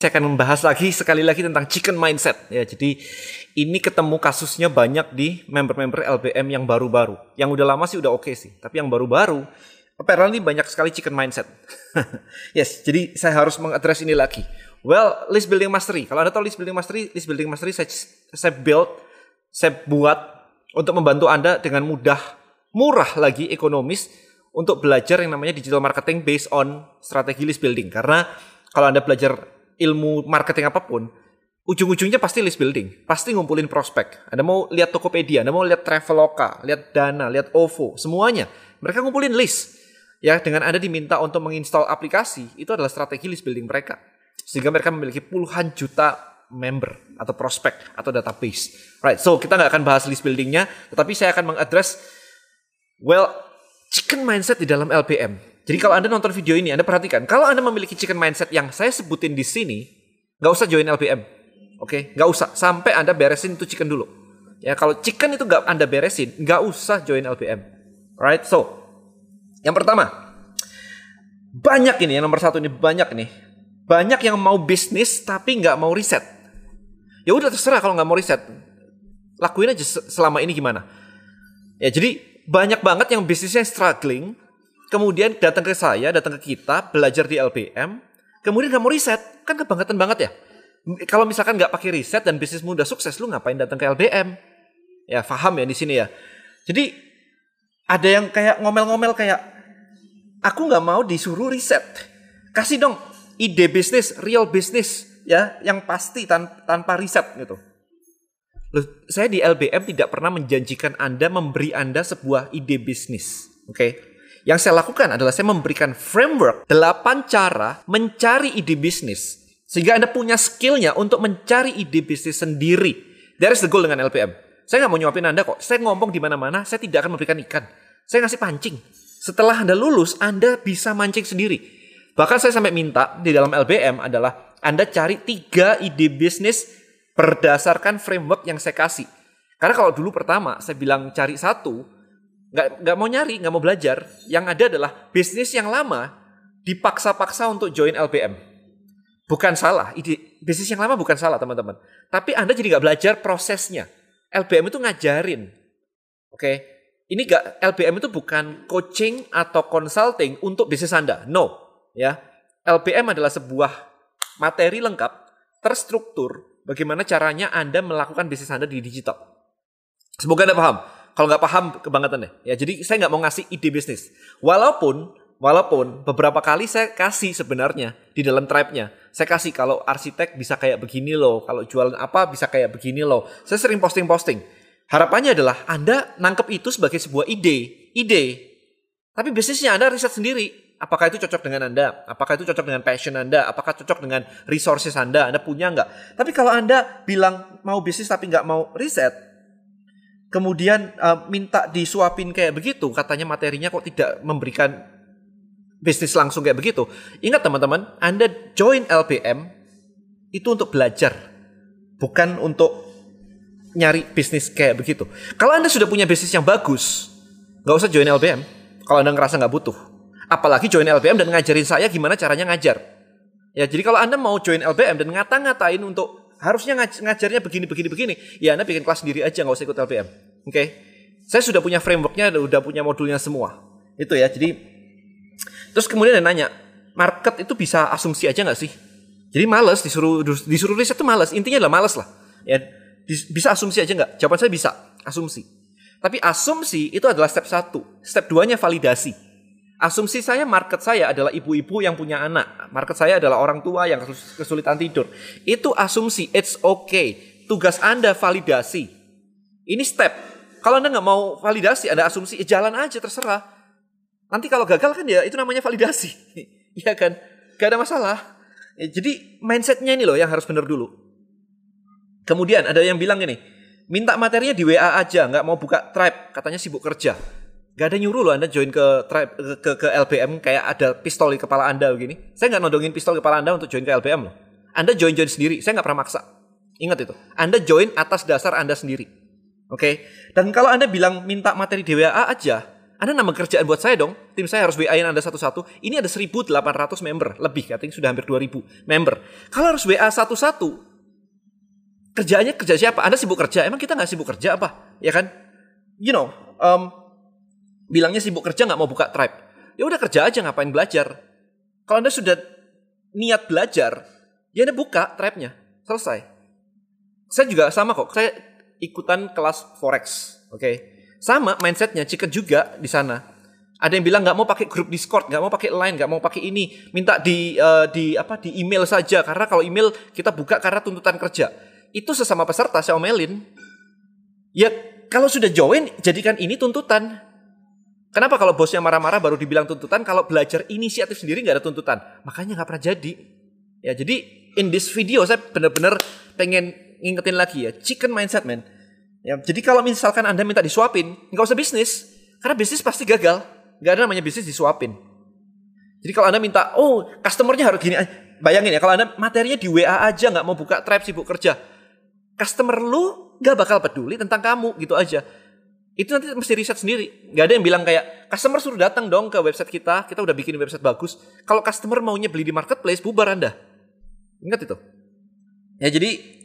Saya akan membahas lagi sekali lagi tentang chicken mindset ya. Jadi ini ketemu kasusnya banyak di member-member LBM yang baru-baru. Yang udah lama sih udah oke okay sih, tapi yang baru-baru apparently banyak sekali chicken mindset. yes, jadi saya harus mengadres ini lagi. Well, list building mastery. Kalau Anda tahu list building mastery, list building mastery saya, saya build, saya buat untuk membantu Anda dengan mudah, murah lagi, ekonomis untuk belajar yang namanya digital marketing based on strategi list building. Karena kalau Anda belajar ilmu marketing apa pun, ujung-ujungnya pasti list building, pasti ngumpulin prospek. Anda mau lihat Tokopedia, Anda mau lihat Traveloka, lihat Dana, lihat OVO, semuanya. Mereka ngumpulin list. Ya, dengan Anda diminta untuk menginstal aplikasi, itu adalah strategi list building mereka. Sehingga mereka memiliki puluhan juta member atau prospek atau database. Right, so kita nggak akan bahas list buildingnya, tetapi saya akan mengadres well chicken mindset di dalam LPM. Jadi kalau Anda nonton video ini, Anda perhatikan, kalau Anda memiliki chicken mindset yang saya sebutin di sini, nggak usah join LPM. Oke, okay? nggak usah. Sampai Anda beresin itu chicken dulu. Ya, kalau chicken itu nggak Anda beresin, nggak usah join LPM. Right? So, yang pertama, banyak ini, yang nomor satu ini banyak nih. Banyak yang mau bisnis tapi nggak mau riset. Ya udah terserah kalau nggak mau riset. Lakuin aja selama ini gimana. Ya jadi banyak banget yang bisnisnya struggling, kemudian datang ke saya, datang ke kita, belajar di LPM, kemudian nggak mau riset, kan kebangetan banget ya. Kalau misalkan nggak pakai riset dan bisnis muda sukses, lu ngapain datang ke LPM? Ya, paham ya di sini ya. Jadi ada yang kayak ngomel-ngomel kayak, aku nggak mau disuruh riset. Kasih dong ide bisnis, real bisnis ya, yang pasti tan tanpa riset gitu. Loh, saya di LBM tidak pernah menjanjikan Anda memberi Anda sebuah ide bisnis. Oke. Okay? Yang saya lakukan adalah saya memberikan framework 8 cara mencari ide bisnis. Sehingga Anda punya skillnya untuk mencari ide bisnis sendiri. That is the goal dengan LPM. Saya nggak mau nyuapin Anda kok. Saya ngomong di mana-mana, saya tidak akan memberikan ikan. Saya ngasih pancing. Setelah Anda lulus, Anda bisa mancing sendiri. Bahkan saya sampai minta di dalam LBM adalah Anda cari tiga ide bisnis berdasarkan framework yang saya kasih. Karena kalau dulu pertama saya bilang cari satu, nggak nggak mau nyari, nggak mau belajar. Yang ada adalah bisnis yang lama dipaksa-paksa untuk join LPM. Bukan salah, ide bisnis yang lama bukan salah teman-teman. Tapi Anda jadi nggak belajar prosesnya. LPM itu ngajarin, oke? Ini gak LPM itu bukan coaching atau consulting untuk bisnis Anda. No, ya. LPM adalah sebuah materi lengkap, terstruktur, bagaimana caranya Anda melakukan bisnis Anda di digital. Semoga Anda paham. Kalau nggak paham kebangetan deh. Ya, jadi saya nggak mau ngasih ide bisnis. Walaupun Walaupun beberapa kali saya kasih sebenarnya di dalam tribe-nya. Saya kasih kalau arsitek bisa kayak begini loh, kalau jualan apa bisa kayak begini loh. Saya sering posting-posting. Harapannya adalah Anda nangkep itu sebagai sebuah ide, ide. Tapi bisnisnya Anda riset sendiri. Apakah itu cocok dengan Anda? Apakah itu cocok dengan passion Anda? Apakah cocok dengan resources Anda? Anda punya nggak? Tapi kalau Anda bilang mau bisnis tapi nggak mau riset, kemudian uh, minta disuapin kayak begitu, katanya materinya kok tidak memberikan bisnis langsung kayak begitu. Ingat teman-teman, Anda join LPM itu untuk belajar, bukan untuk nyari bisnis kayak begitu. Kalau Anda sudah punya bisnis yang bagus, nggak usah join LPM. Kalau Anda ngerasa nggak butuh. Apalagi join LPM dan ngajarin saya gimana caranya ngajar. Ya, jadi kalau Anda mau join LPM dan ngata-ngatain untuk harusnya ngaj ngajarnya begini begini begini. Ya anda bikin kelas sendiri aja nggak usah ikut LPM oke? Okay? saya sudah punya frameworknya udah punya modulnya semua. Itu ya jadi terus kemudian dia nanya market itu bisa asumsi aja nggak sih? Jadi males disuruh disuruh riset itu males. Intinya adalah males lah. Ya bisa asumsi aja nggak? Jawaban saya bisa asumsi. Tapi asumsi itu adalah step satu. Step duanya validasi Asumsi saya market saya adalah ibu-ibu yang punya anak. Market saya adalah orang tua yang kesulitan tidur. Itu asumsi, it's okay. Tugas Anda validasi. Ini step. Kalau Anda nggak mau validasi, Anda asumsi, ya jalan aja terserah. Nanti kalau gagal kan ya itu namanya validasi. Iya kan? Gak ada masalah. Ya, jadi mindsetnya ini loh yang harus benar dulu. Kemudian ada yang bilang ini, minta materinya di WA aja, nggak mau buka tribe, katanya sibuk kerja. Gak ada nyuruh loh Anda join ke ke, ke LBM kayak ada pistol di kepala Anda begini. Saya nggak nodongin pistol di kepala Anda untuk join ke LBM loh. Anda join-join sendiri. Saya nggak pernah maksa. Ingat itu. Anda join atas dasar Anda sendiri. Oke. Okay? Dan kalau Anda bilang minta materi DWA aja, Anda nambah kerjaan buat saya dong. Tim saya harus WA-in Anda satu-satu. Ini ada 1.800 member. Lebih, katanya sudah hampir 2.000 member. Kalau harus WA satu-satu, kerjaannya kerja siapa? Anda sibuk kerja. Emang kita nggak sibuk kerja apa? Ya kan? You know, um, bilangnya sibuk kerja nggak mau buka tribe. Ya udah kerja aja ngapain belajar. Kalau Anda sudah niat belajar, ya Anda buka tribe-nya. Selesai. Saya juga sama kok. Saya ikutan kelas forex. Oke. Okay? Sama mindsetnya Chicken juga di sana. Ada yang bilang nggak mau pakai grup Discord, nggak mau pakai Line, nggak mau pakai ini, minta di uh, di apa di email saja karena kalau email kita buka karena tuntutan kerja. Itu sesama peserta saya omelin. Ya kalau sudah join jadikan ini tuntutan. Kenapa kalau bosnya marah-marah baru dibilang tuntutan, kalau belajar inisiatif sendiri nggak ada tuntutan, makanya nggak pernah jadi. Ya jadi in this video saya benar-benar pengen ngingetin lagi ya, chicken mindset man Ya, jadi kalau misalkan Anda minta disuapin, nggak usah bisnis. Karena bisnis pasti gagal. Nggak ada namanya bisnis disuapin. Jadi kalau Anda minta, oh customernya harus gini. Bayangin ya, kalau Anda materinya di WA aja nggak mau buka tribe sibuk kerja. Customer lu nggak bakal peduli tentang kamu gitu aja. Itu nanti mesti riset sendiri. Nggak ada yang bilang kayak, customer suruh datang dong ke website kita. Kita udah bikin website bagus. Kalau customer maunya beli di marketplace, bubar Anda. Ingat itu. Ya jadi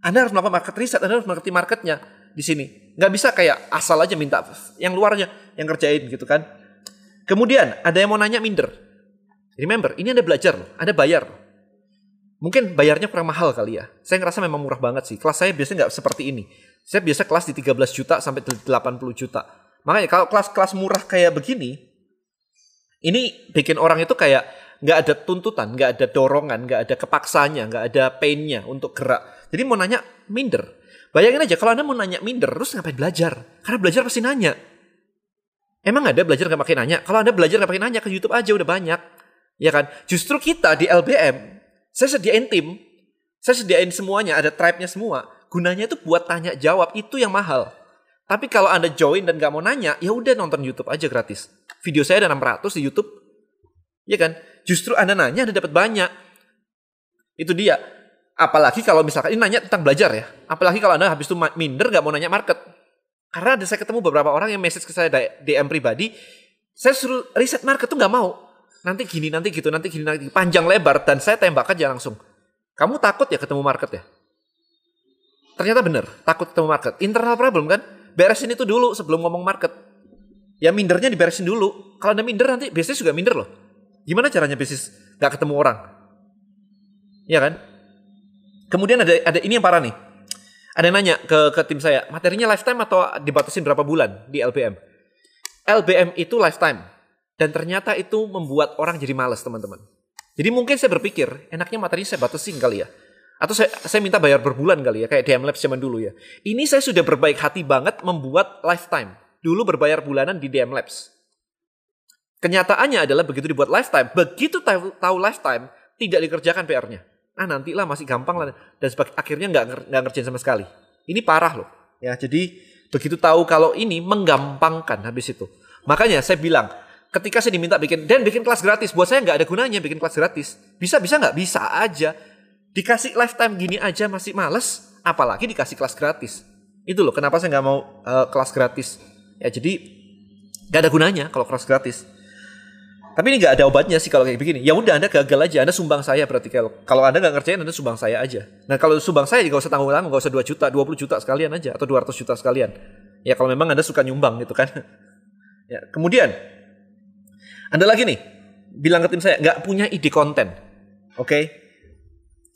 anda harus melakukan market research, Anda harus mengerti marketnya di sini. Nggak bisa kayak asal aja minta yang luarnya yang kerjain gitu kan. Kemudian ada yang mau nanya minder. Remember, ini Anda belajar loh, Anda bayar loh. Mungkin bayarnya kurang mahal kali ya. Saya ngerasa memang murah banget sih. Kelas saya biasanya nggak seperti ini. Saya biasa kelas di 13 juta sampai 80 juta. Makanya kalau kelas-kelas murah kayak begini, ini bikin orang itu kayak nggak ada tuntutan, nggak ada dorongan, nggak ada kepaksanya, nggak ada painnya untuk gerak. Jadi mau nanya minder. Bayangin aja kalau anda mau nanya minder, terus ngapain belajar? Karena belajar pasti nanya. Emang ada belajar nggak pakai nanya? Kalau anda belajar nggak pakai nanya ke YouTube aja udah banyak, ya kan? Justru kita di LBM, saya sediain tim, saya sediain semuanya, ada tribe-nya semua. Gunanya itu buat tanya jawab itu yang mahal. Tapi kalau anda join dan nggak mau nanya, ya udah nonton YouTube aja gratis. Video saya ada 600 di YouTube, ya kan? Justru Anda nanya, Anda dapat banyak. Itu dia. Apalagi kalau misalkan, ini nanya tentang belajar ya. Apalagi kalau Anda habis itu minder gak mau nanya market. Karena ada saya ketemu beberapa orang yang message ke saya DM pribadi, saya suruh riset market tuh gak mau. Nanti gini, nanti gitu, nanti gini, nanti panjang lebar. Dan saya tembak aja langsung. Kamu takut ya ketemu market ya? Ternyata benar, takut ketemu market. Internal problem kan? Beresin itu dulu sebelum ngomong market. Ya mindernya diberesin dulu. Kalau ada minder nanti biasanya juga minder loh. Gimana caranya bisnis nggak ketemu orang? Iya kan? Kemudian ada ada ini yang parah nih. Ada yang nanya ke ke tim saya, materinya lifetime atau dibatasin berapa bulan di LBM? LBM itu lifetime. Dan ternyata itu membuat orang jadi males, teman-teman. Jadi mungkin saya berpikir, enaknya materinya saya batasin kali ya. Atau saya, saya minta bayar berbulan kali ya, kayak DM Labs zaman dulu ya. Ini saya sudah berbaik hati banget membuat lifetime. Dulu berbayar bulanan di DM Labs. Kenyataannya adalah begitu dibuat lifetime, begitu tahu, tahu lifetime, tidak dikerjakan PR-nya. Ah nantilah masih gampang lah dan sebagai, akhirnya nggak nggak ngerjain sama sekali. Ini parah loh. Ya jadi begitu tahu kalau ini menggampangkan habis itu. Makanya saya bilang ketika saya diminta bikin dan bikin kelas gratis, buat saya nggak ada gunanya bikin kelas gratis. Bisa bisa nggak bisa aja. Dikasih lifetime gini aja masih males, apalagi dikasih kelas gratis. Itu loh kenapa saya nggak mau uh, kelas gratis. Ya jadi nggak ada gunanya kalau kelas gratis. Tapi ini nggak ada obatnya sih kalau kayak begini. Ya udah Anda gagal aja, Anda sumbang saya berarti kalau kalau Anda nggak ngerjain Anda sumbang saya aja. Nah kalau sumbang saya juga usah tanggung tanggung, nggak usah 2 juta, 20 juta sekalian aja atau 200 juta sekalian. Ya kalau memang Anda suka nyumbang gitu kan. ya kemudian Anda lagi nih bilang ke tim saya nggak punya ide konten, oke? Okay?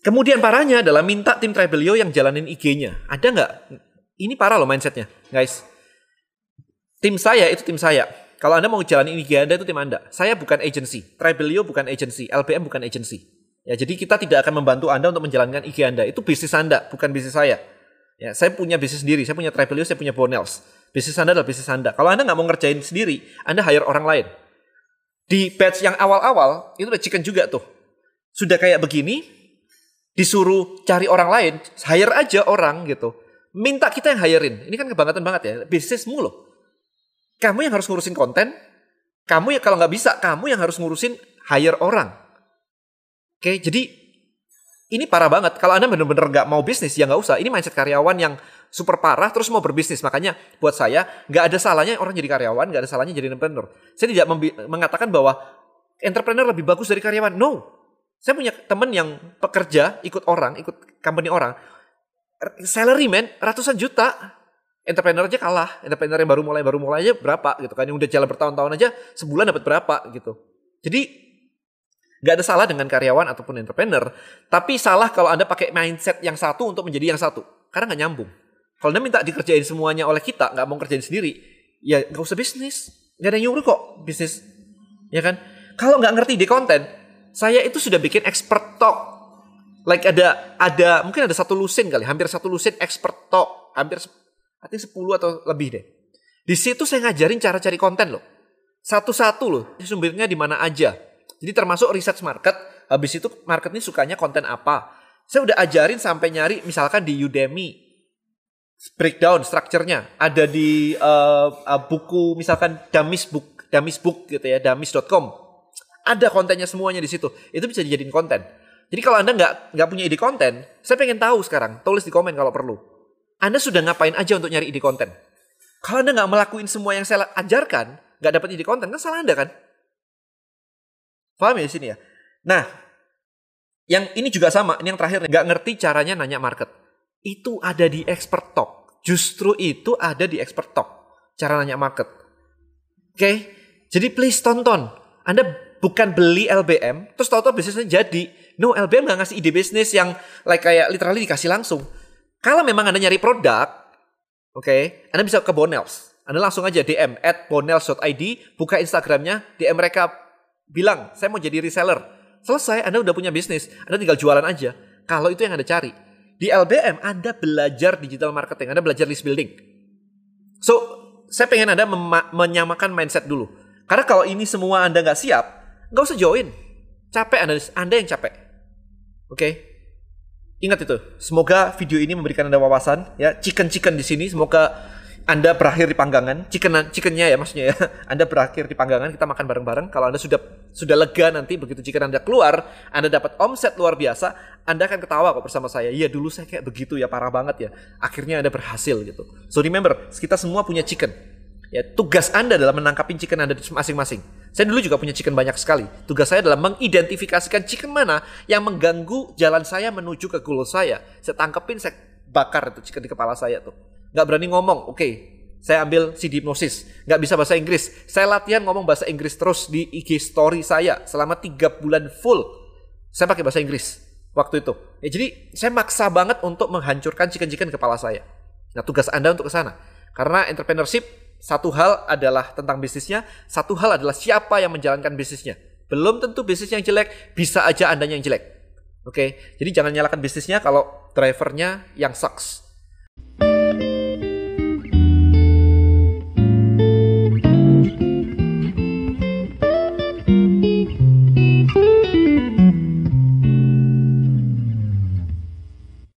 Kemudian parahnya adalah minta tim Tribelio yang jalanin IG-nya. Ada nggak? Ini parah loh mindsetnya, guys. Tim saya itu tim saya kalau Anda mau jalan ini Anda itu tim Anda. Saya bukan agency. Tribelio bukan agency. LBM bukan agency. Ya, jadi kita tidak akan membantu Anda untuk menjalankan IG Anda. Itu bisnis Anda, bukan bisnis saya. Ya, saya punya bisnis sendiri. Saya punya Tribelio, saya punya Bonels. Bisnis Anda adalah bisnis Anda. Kalau Anda nggak mau ngerjain sendiri, Anda hire orang lain. Di batch yang awal-awal, itu udah chicken juga tuh. Sudah kayak begini, disuruh cari orang lain, hire aja orang gitu. Minta kita yang hirein. Ini kan kebanggaan banget ya. Bisnismu loh. Kamu yang harus ngurusin konten. Kamu ya kalau nggak bisa, kamu yang harus ngurusin hire orang. Oke, jadi ini parah banget. Kalau Anda benar-benar nggak mau bisnis, ya nggak usah. Ini mindset karyawan yang super parah, terus mau berbisnis. Makanya buat saya, nggak ada salahnya orang jadi karyawan, nggak ada salahnya jadi entrepreneur. Saya tidak mengatakan bahwa entrepreneur lebih bagus dari karyawan. No. Saya punya teman yang pekerja, ikut orang, ikut company orang. Salary man, ratusan juta. Entrepreneur aja kalah. Entrepreneur yang baru mulai, baru mulai aja berapa gitu kan. Yang udah jalan bertahun-tahun aja, sebulan dapat berapa gitu. Jadi Gak ada salah dengan karyawan ataupun entrepreneur, tapi salah kalau Anda pakai mindset yang satu untuk menjadi yang satu. Karena nggak nyambung. Kalau Anda minta dikerjain semuanya oleh kita, nggak mau kerjain sendiri, ya nggak usah bisnis. Nggak ada yang nyuruh kok bisnis. Ya kan? Kalau nggak ngerti di konten, saya itu sudah bikin expert talk. Like ada ada mungkin ada satu lusin kali, hampir satu lusin expert talk, hampir artinya 10 atau lebih deh. Di situ saya ngajarin cara cari konten loh. Satu-satu loh, sumbernya di mana aja jadi termasuk research market, habis itu market ini sukanya konten apa. Saya udah ajarin sampai nyari misalkan di Udemy breakdown strukturnya ada di uh, uh, buku misalkan Damis book Damis book gitu ya damis.com ada kontennya semuanya di situ. Itu bisa dijadiin konten. Jadi kalau anda nggak nggak punya ide konten saya pengen tahu sekarang tulis di komen kalau perlu. Anda sudah ngapain aja untuk nyari ide konten? Kalau anda nggak melakukan semua yang saya ajarkan nggak dapat ide konten kan salah anda kan Paham ya sini ya? Nah, yang ini juga sama, ini yang terakhir, nggak ngerti caranya nanya market. Itu ada di expert talk. Justru itu ada di expert talk. Cara nanya market. Oke, okay? jadi please tonton. Anda bukan beli LBM, terus tahu-tahu bisnisnya jadi. No, LBM nggak ngasih ide bisnis yang like kayak literally dikasih langsung. Kalau memang Anda nyari produk, oke, okay, Anda bisa ke Bonels. Anda langsung aja DM at bonels.id, buka Instagramnya, DM mereka bilang, saya mau jadi reseller. Selesai, Anda udah punya bisnis. Anda tinggal jualan aja. Kalau itu yang Anda cari. Di LBM, Anda belajar digital marketing. Anda belajar list building. So, saya pengen Anda menyamakan mindset dulu. Karena kalau ini semua Anda nggak siap, nggak usah join. Capek Anda, Anda yang capek. Oke? Okay? Ingat itu. Semoga video ini memberikan Anda wawasan. Ya, chicken-chicken di sini. Semoga anda berakhir di panggangan, chicken chickennya ya maksudnya ya. Anda berakhir di panggangan, kita makan bareng-bareng. Kalau Anda sudah sudah lega nanti begitu chicken Anda keluar, Anda dapat omset luar biasa, Anda akan ketawa kok bersama saya. Iya dulu saya kayak begitu ya parah banget ya. Akhirnya Anda berhasil gitu. So remember, kita semua punya chicken. Ya, tugas Anda adalah menangkapin chicken Anda masing-masing. Saya dulu juga punya chicken banyak sekali. Tugas saya adalah mengidentifikasikan chicken mana yang mengganggu jalan saya menuju ke goal saya. Saya tangkepin, saya bakar itu chicken di kepala saya tuh nggak berani ngomong, oke, okay, saya ambil CD hipnosis, nggak bisa bahasa Inggris, saya latihan ngomong bahasa Inggris terus di IG story saya selama tiga bulan full, saya pakai bahasa Inggris waktu itu. Ya, jadi saya maksa banget untuk menghancurkan chicken-chicken kepala saya. Nah tugas anda untuk ke sana, karena entrepreneurship satu hal adalah tentang bisnisnya, satu hal adalah siapa yang menjalankan bisnisnya. Belum tentu bisnis yang jelek, bisa aja anda yang jelek. Oke, jadi jangan nyalakan bisnisnya kalau drivernya yang sucks